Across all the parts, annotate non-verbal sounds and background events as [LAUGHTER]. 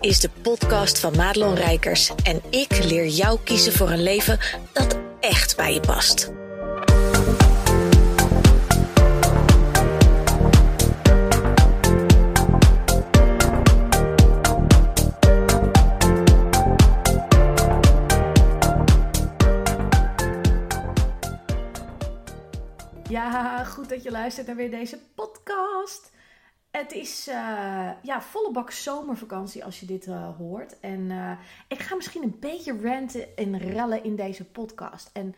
is de podcast van Madelon Rijkers en ik leer jou kiezen voor een leven dat echt bij je past. Ja, goed dat je luistert naar weer deze podcast. Het is uh, ja, volle bak zomervakantie als je dit uh, hoort. En uh, ik ga misschien een beetje ranten en rellen in deze podcast. En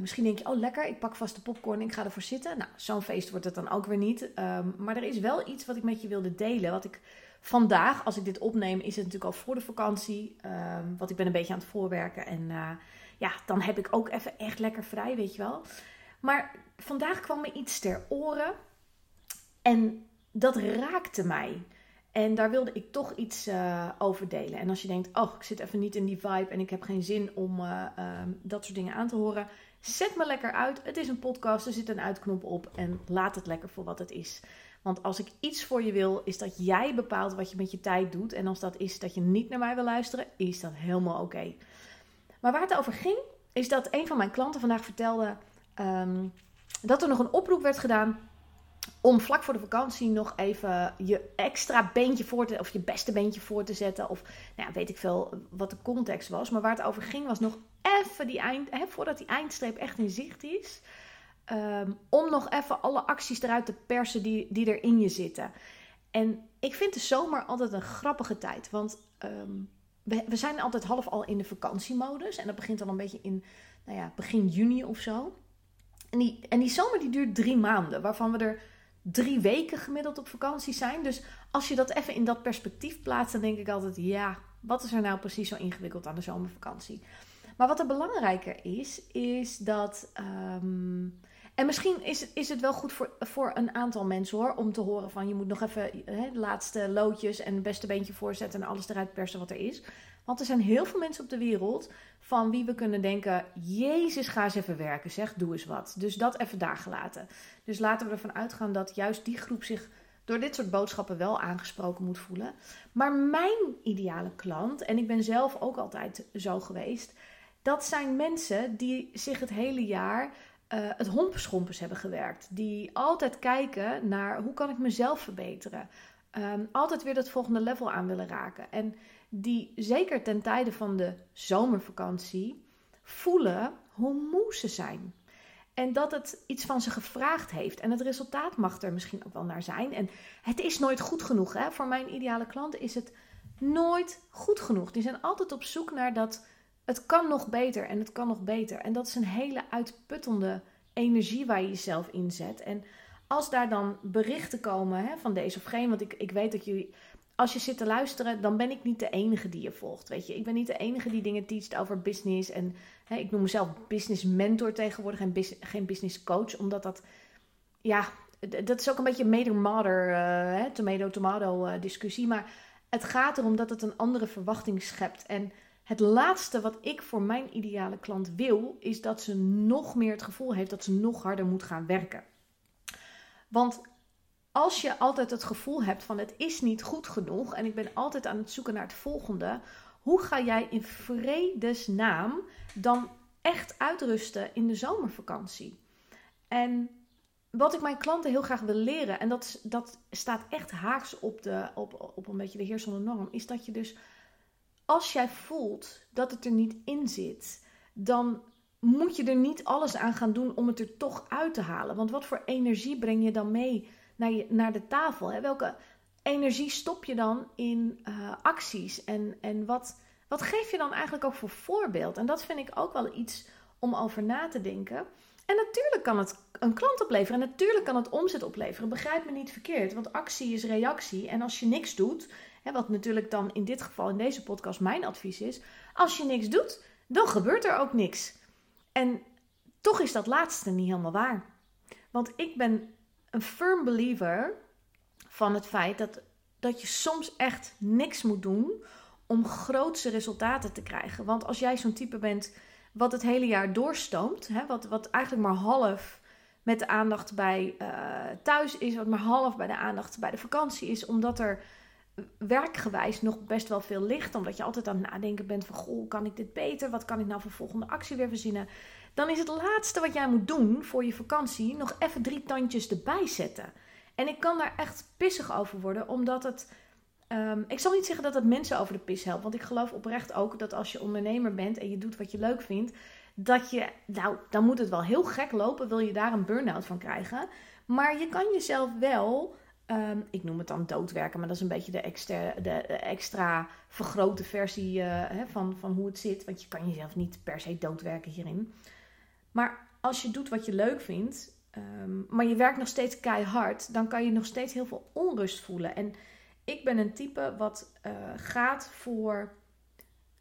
misschien denk je, oh lekker, ik pak vast de popcorn en ik ga ervoor zitten. Nou, zo'n feest wordt het dan ook weer niet. Um, maar er is wel iets wat ik met je wilde delen. Wat ik vandaag, als ik dit opneem, is het natuurlijk al voor de vakantie. Um, want ik ben een beetje aan het voorwerken. En ja, dan heb ik ook even echt lekker vrij, weet je wel. Maar vandaag kwam me iets ter oren. En dat raakte mij. En daar wilde ik toch iets uh, over delen. En als je denkt, oh, ik zit even niet in die vibe en ik heb geen zin om uh, uh, dat soort dingen aan te horen, zet me lekker uit. Het is een podcast, er zit een uitknop op en laat het lekker voor wat het is. Want als ik iets voor je wil, is dat jij bepaalt wat je met je tijd doet. En als dat is dat je niet naar mij wil luisteren, is dat helemaal oké. Maar waar het over ging, is dat een van mijn klanten vandaag vertelde um, dat er nog een oproep werd gedaan om vlak voor de vakantie nog even je extra beentje voor te, of je beste beentje voor te zetten. Of nou ja, weet ik veel wat de context was. Maar waar het over ging was nog even die eind, hè, voordat die eindstreep echt in zicht is. Um, om nog even alle acties eruit te persen die, die er in je zitten. En ik vind de zomer altijd een grappige tijd. Want we, we zijn altijd half al in de vakantiemodus. En dat begint dan een beetje in nou ja, begin juni of zo. En die, en die zomer die duurt drie maanden. Waarvan we er drie weken gemiddeld op vakantie zijn. Dus als je dat even in dat perspectief plaatst, dan denk ik altijd: ja, wat is er nou precies zo ingewikkeld aan de zomervakantie? Maar wat er belangrijker is, is dat. Um, en misschien is, is het wel goed voor, voor een aantal mensen hoor, om te horen van je moet nog even hè, de laatste loodjes en het beste beentje voorzetten en alles eruit persen wat er is. Want er zijn heel veel mensen op de wereld van wie we kunnen denken: Jezus, ga eens even werken, zeg, doe eens wat. Dus dat even daar gelaten. Dus laten we ervan uitgaan dat juist die groep zich door dit soort boodschappen wel aangesproken moet voelen. Maar mijn ideale klant, en ik ben zelf ook altijd zo geweest, dat zijn mensen die zich het hele jaar uh, het hompenschompers hebben gewerkt. Die altijd kijken naar hoe kan ik mezelf verbeteren. Um, altijd weer dat volgende level aan willen raken. En die zeker ten tijde van de zomervakantie voelen hoe moe ze zijn. En dat het iets van ze gevraagd heeft. En het resultaat mag er misschien ook wel naar zijn. En het is nooit goed genoeg. Hè? Voor mijn ideale klanten is het nooit goed genoeg. Die zijn altijd op zoek naar dat het kan nog beter en het kan nog beter. En dat is een hele uitputtende energie waar je jezelf inzet. En als daar dan berichten komen hè, van deze of geen, want ik, ik weet dat jullie als je zit te luisteren, dan ben ik niet de enige die je volgt. Weet je, ik ben niet de enige die dingen teacht over business. En hè, ik noem mezelf business mentor tegenwoordig en geen business coach, omdat dat, ja, dat is ook een beetje made mother, uh, tomato tomato uh, discussie. Maar het gaat erom dat het een andere verwachting schept. En het laatste wat ik voor mijn ideale klant wil, is dat ze nog meer het gevoel heeft dat ze nog harder moet gaan werken. Want als je altijd het gevoel hebt van het is niet goed genoeg en ik ben altijd aan het zoeken naar het volgende, hoe ga jij in vredesnaam dan echt uitrusten in de zomervakantie? En wat ik mijn klanten heel graag wil leren, en dat, dat staat echt haaks op, de, op, op een beetje de heersende norm, is dat je dus als jij voelt dat het er niet in zit, dan moet je er niet alles aan gaan doen om het er toch uit te halen. Want wat voor energie breng je dan mee naar, naar de tafel? Hè? Welke energie stop je dan in uh, acties? En, en wat, wat geef je dan eigenlijk ook voor voorbeeld? En dat vind ik ook wel iets om over na te denken. En natuurlijk kan het een klant opleveren. En natuurlijk kan het omzet opleveren. Begrijp me niet verkeerd. Want actie is reactie. En als je niks doet. Hè, wat natuurlijk dan in dit geval in deze podcast mijn advies is. Als je niks doet, dan gebeurt er ook niks. En toch is dat laatste niet helemaal waar. Want ik ben een firm believer van het feit dat, dat je soms echt niks moet doen om grootse resultaten te krijgen. Want als jij zo'n type bent wat het hele jaar doorstoomt, hè, wat, wat eigenlijk maar half met de aandacht bij uh, thuis is, wat maar half bij de aandacht bij de vakantie is, omdat er werkgewijs nog best wel veel ligt, omdat je altijd aan het nadenken bent van, goh, kan ik dit beter? Wat kan ik nou voor volgende actie weer verzinnen? Dan is het laatste wat jij moet doen voor je vakantie nog even drie tandjes erbij zetten. En ik kan daar echt pissig over worden, omdat het. Ehm, ik zal niet zeggen dat het mensen over de pis helpt, want ik geloof oprecht ook dat als je ondernemer bent en je doet wat je leuk vindt, dat je, nou, dan moet het wel heel gek lopen, wil je daar een burn-out van krijgen. Maar je kan jezelf wel Ehm, ik noem het dan doodwerken, maar dat is een beetje de extra, de, extra vergrote versie hè, van, van hoe het zit. Want je kan jezelf niet per se doodwerken hierin. Maar als je doet wat je leuk vindt, ehm, maar je werkt nog steeds keihard, dan kan je nog steeds heel veel onrust voelen. En ik ben een type wat uh, gaat voor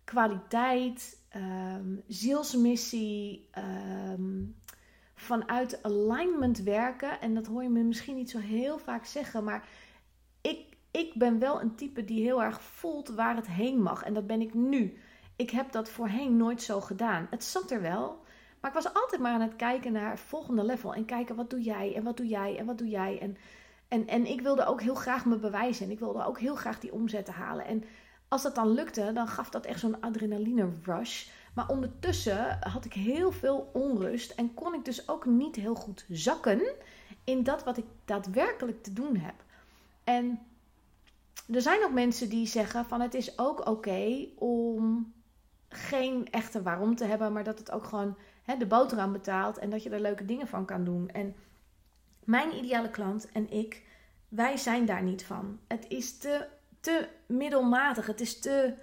kwaliteit, um, zielsmissie vanuit alignment werken. En dat hoor je me misschien niet zo heel vaak zeggen, maar ik, ik ben wel een type die heel erg voelt waar het heen mag. En dat ben ik nu. Ik heb dat voorheen nooit zo gedaan. Het zat er wel, maar ik was altijd maar aan het kijken naar het volgende level. En kijken wat doe jij en wat doe jij en wat doe jij. En, en, en ik wilde ook heel graag me bewijzen. En ik wilde ook heel graag die omzetten halen. En als dat dan lukte, dan gaf dat echt zo'n adrenaline rush. Maar ondertussen had ik heel veel onrust en kon ik dus ook niet heel goed zakken in dat wat ik daadwerkelijk te doen heb. En er zijn ook mensen die zeggen van het is ook oké om geen echte waarom te hebben, maar dat het ook gewoon hè, de boterham betaalt en dat je er leuke dingen van kan doen. En mijn ideale klant en ik, wij zijn daar niet van. Het is te, te middelmatig, het is te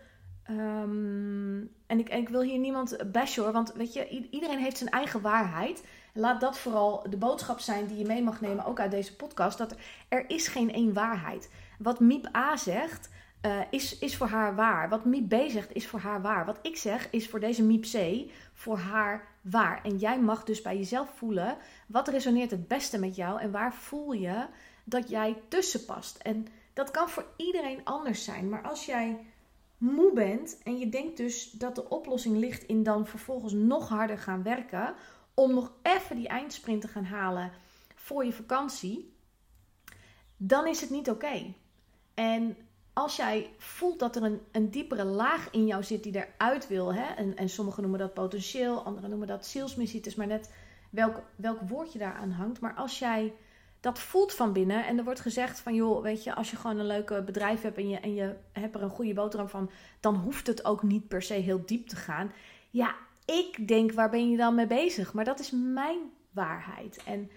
Ehm, en, ik, ik wil hier niemand bashen hoor, want weet je, iedereen heeft zijn eigen waarheid. Laat dat vooral de boodschap zijn die je mee mag nemen, ook uit deze podcast. Dat er, is geen één waarheid. Wat Miep A zegt, uh, is, is voor haar waar. Wat Miep B zegt, is voor haar waar. Wat ik zeg, is voor deze Miep C voor haar waar. En jij mag dus bij jezelf voelen, wat resoneert het beste met jou en waar voel je dat jij tussen past. En dat kan voor iedereen anders zijn. Maar als jij moe bent en je denkt dus dat de oplossing ligt in dan vervolgens nog harder gaan werken om nog even die eindsprint te gaan halen voor je vakantie, dan is het niet oké. En als jij voelt dat er een, een diepere laag in jou zit die eruit wil, hè, en, en sommigen noemen dat potentieel, anderen noemen dat zielsmissie, het is maar net welk, welk woord je daaraan hangt. Maar als jij dat voelt van binnen. En er wordt gezegd van, joh, weet je, als je gewoon een leuke bedrijf hebt en je, en je hebt er een goede boterham van, dan hoeft het ook niet per se heel diep te gaan. Ja, ik denk, waar ben je dan mee bezig? Maar dat is mijn waarheid. En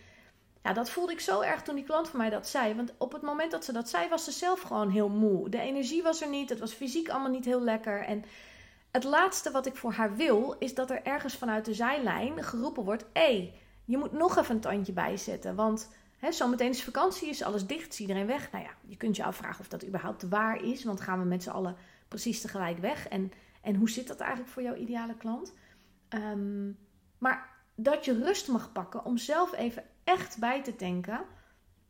ja, dat voelde ik zo erg toen die klant van mij dat zei. Want op het moment dat ze dat zei, was ze zelf gewoon heel moe. De energie was er niet, het was fysiek allemaal niet heel lekker. En het laatste wat ik voor haar wil, is dat er ergens vanuit de zijlijn geroepen wordt: hé, hey, je moet nog even een tandje bijzetten. Want Zometeen is vakantie, is alles dicht, is iedereen weg. Nou ja, je kunt je afvragen of dat überhaupt waar is. Want gaan we met z'n allen precies tegelijk weg? En, en hoe zit dat eigenlijk voor jouw ideale klant? Ehm, maar dat je rust mag pakken om zelf even echt bij te denken,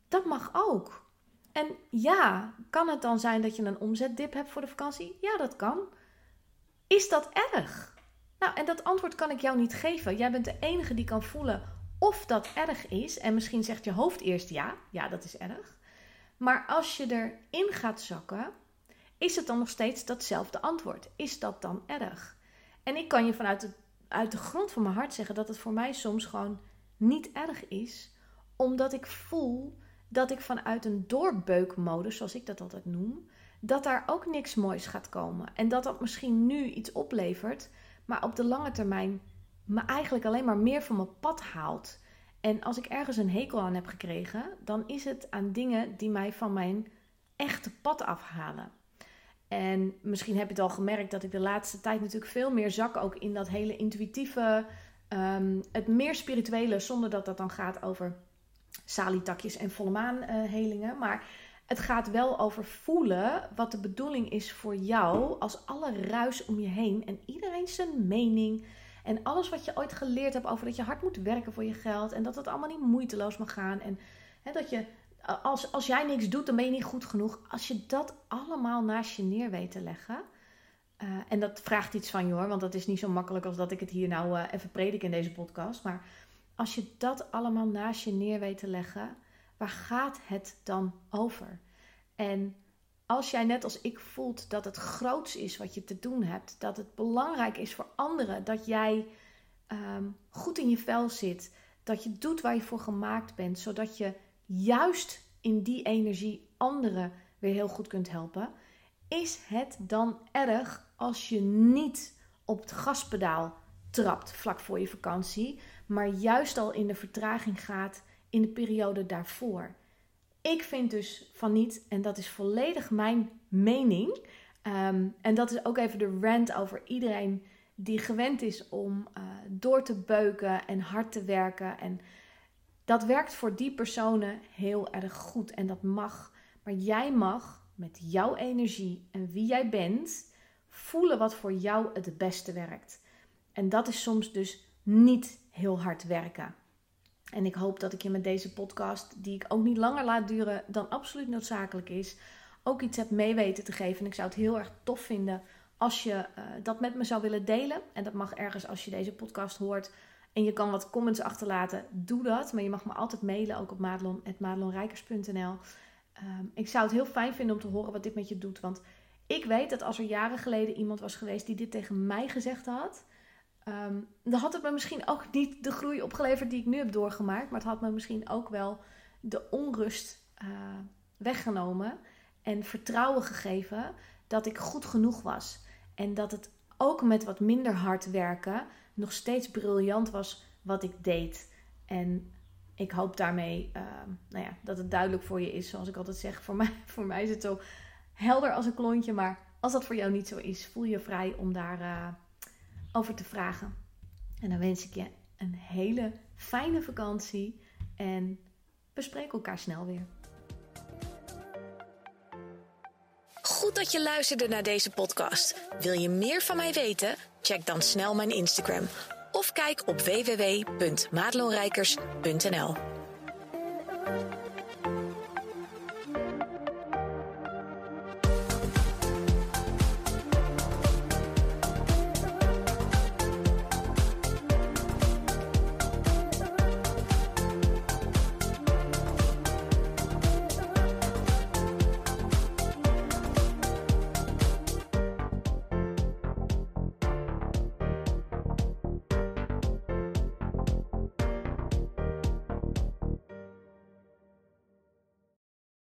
dat mag ook. En ja, kan het dan zijn dat je een omzetdip hebt voor de vakantie? Ja, dat kan. Is dat erg? Nou, en dat antwoord kan ik jou niet geven. Jij bent de enige die kan voelen of dat erg is. En misschien zegt je hoofd eerst ja, ja, dat is erg. Maar als je erin gaat zakken, is het dan nog steeds datzelfde antwoord? Is dat dan erg? En ik kan je vanuit de, uit de grond van mijn hart zeggen dat het voor mij soms gewoon niet erg is, omdat ik voel dat ik vanuit een doorbeukmodus, zoals ik dat altijd noem, dat daar ook niks moois gaat komen. En dat dat misschien nu iets oplevert, maar op de lange termijn me eigenlijk alleen maar meer van mijn pad haalt. En als ik ergens een hekel aan heb gekregen, dan is het aan dingen die mij van mijn echte pad afhalen. En misschien heb je het al gemerkt dat ik de laatste tijd natuurlijk veel meer zak ook in dat hele intuïtieve, um, het meer spirituele, zonder dat dat dan gaat over salietakjes en volle maanhelingen. maar het gaat wel over voelen wat de bedoeling is voor jou als alle ruis om je heen en iedereen zijn mening en alles wat je ooit geleerd hebt over dat je hard moet werken voor je geld. En dat het allemaal niet moeiteloos mag gaan. En hè, dat je, als, als jij niks doet, dan ben je niet goed genoeg. Als je dat allemaal naast je neer weet te leggen. Uh, en dat vraagt iets van je hoor, want dat is niet zo makkelijk als dat ik het hier nou uh, even predik in deze podcast. Maar als je dat allemaal naast je neer weet te leggen, waar gaat het dan over? En als jij net als ik voelt dat het groots is wat je te doen hebt, dat het belangrijk is voor anderen, dat jij ehm, goed in je vel zit, dat je doet waar je voor gemaakt bent, zodat je juist in die energie anderen weer heel goed kunt helpen, is het dan erg als je niet op het gaspedaal trapt vlak voor je vakantie, maar juist al in de vertraging gaat in de periode daarvoor? Ik vind dus van niet, en dat is volledig mijn mening. Ehm, en dat is ook even de rant over iedereen die gewend is om uh, door te beuken en hard te werken. En dat werkt voor die personen heel erg goed en dat mag. Maar jij mag met jouw energie en wie jij bent voelen wat voor jou het beste werkt. En dat is soms dus niet heel hard werken. En ik hoop dat ik je met deze podcast, die ik ook niet langer laat duren dan absoluut noodzakelijk is, ook iets heb mee weten te geven. En ik zou het heel erg tof vinden als je uh, dat met me zou willen delen. En dat mag ergens als je deze podcast hoort. En je kan wat comments achterlaten, doe dat. Maar je mag me altijd mailen, ook op madelon.madelonrijkers.nl. Ehm, ik zou het heel fijn vinden om te horen wat dit met je doet. Want ik weet dat als er jaren geleden iemand was geweest die dit tegen mij gezegd had Um, dan had het me misschien ook niet de groei opgeleverd die ik nu heb doorgemaakt. Maar het had me misschien ook wel de onrust uh, weggenomen. En vertrouwen gegeven dat ik goed genoeg was. En dat het ook met wat minder hard werken nog steeds briljant was wat ik deed. En ik hoop daarmee uh, nou ja, dat het duidelijk voor je is. Zoals ik altijd zeg, voor mij, [LAUGHS] voor mij is het zo helder als een klontje. Maar als dat voor jou niet zo is, voel je vrij om daar... Uh, over te vragen. En dan wens ik je een hele fijne vakantie en bespreek elkaar snel weer. Goed dat je luisterde naar deze podcast. Wil je meer van mij weten? Check dan snel mijn Instagram of kijk op www.madelonrijkers.nl.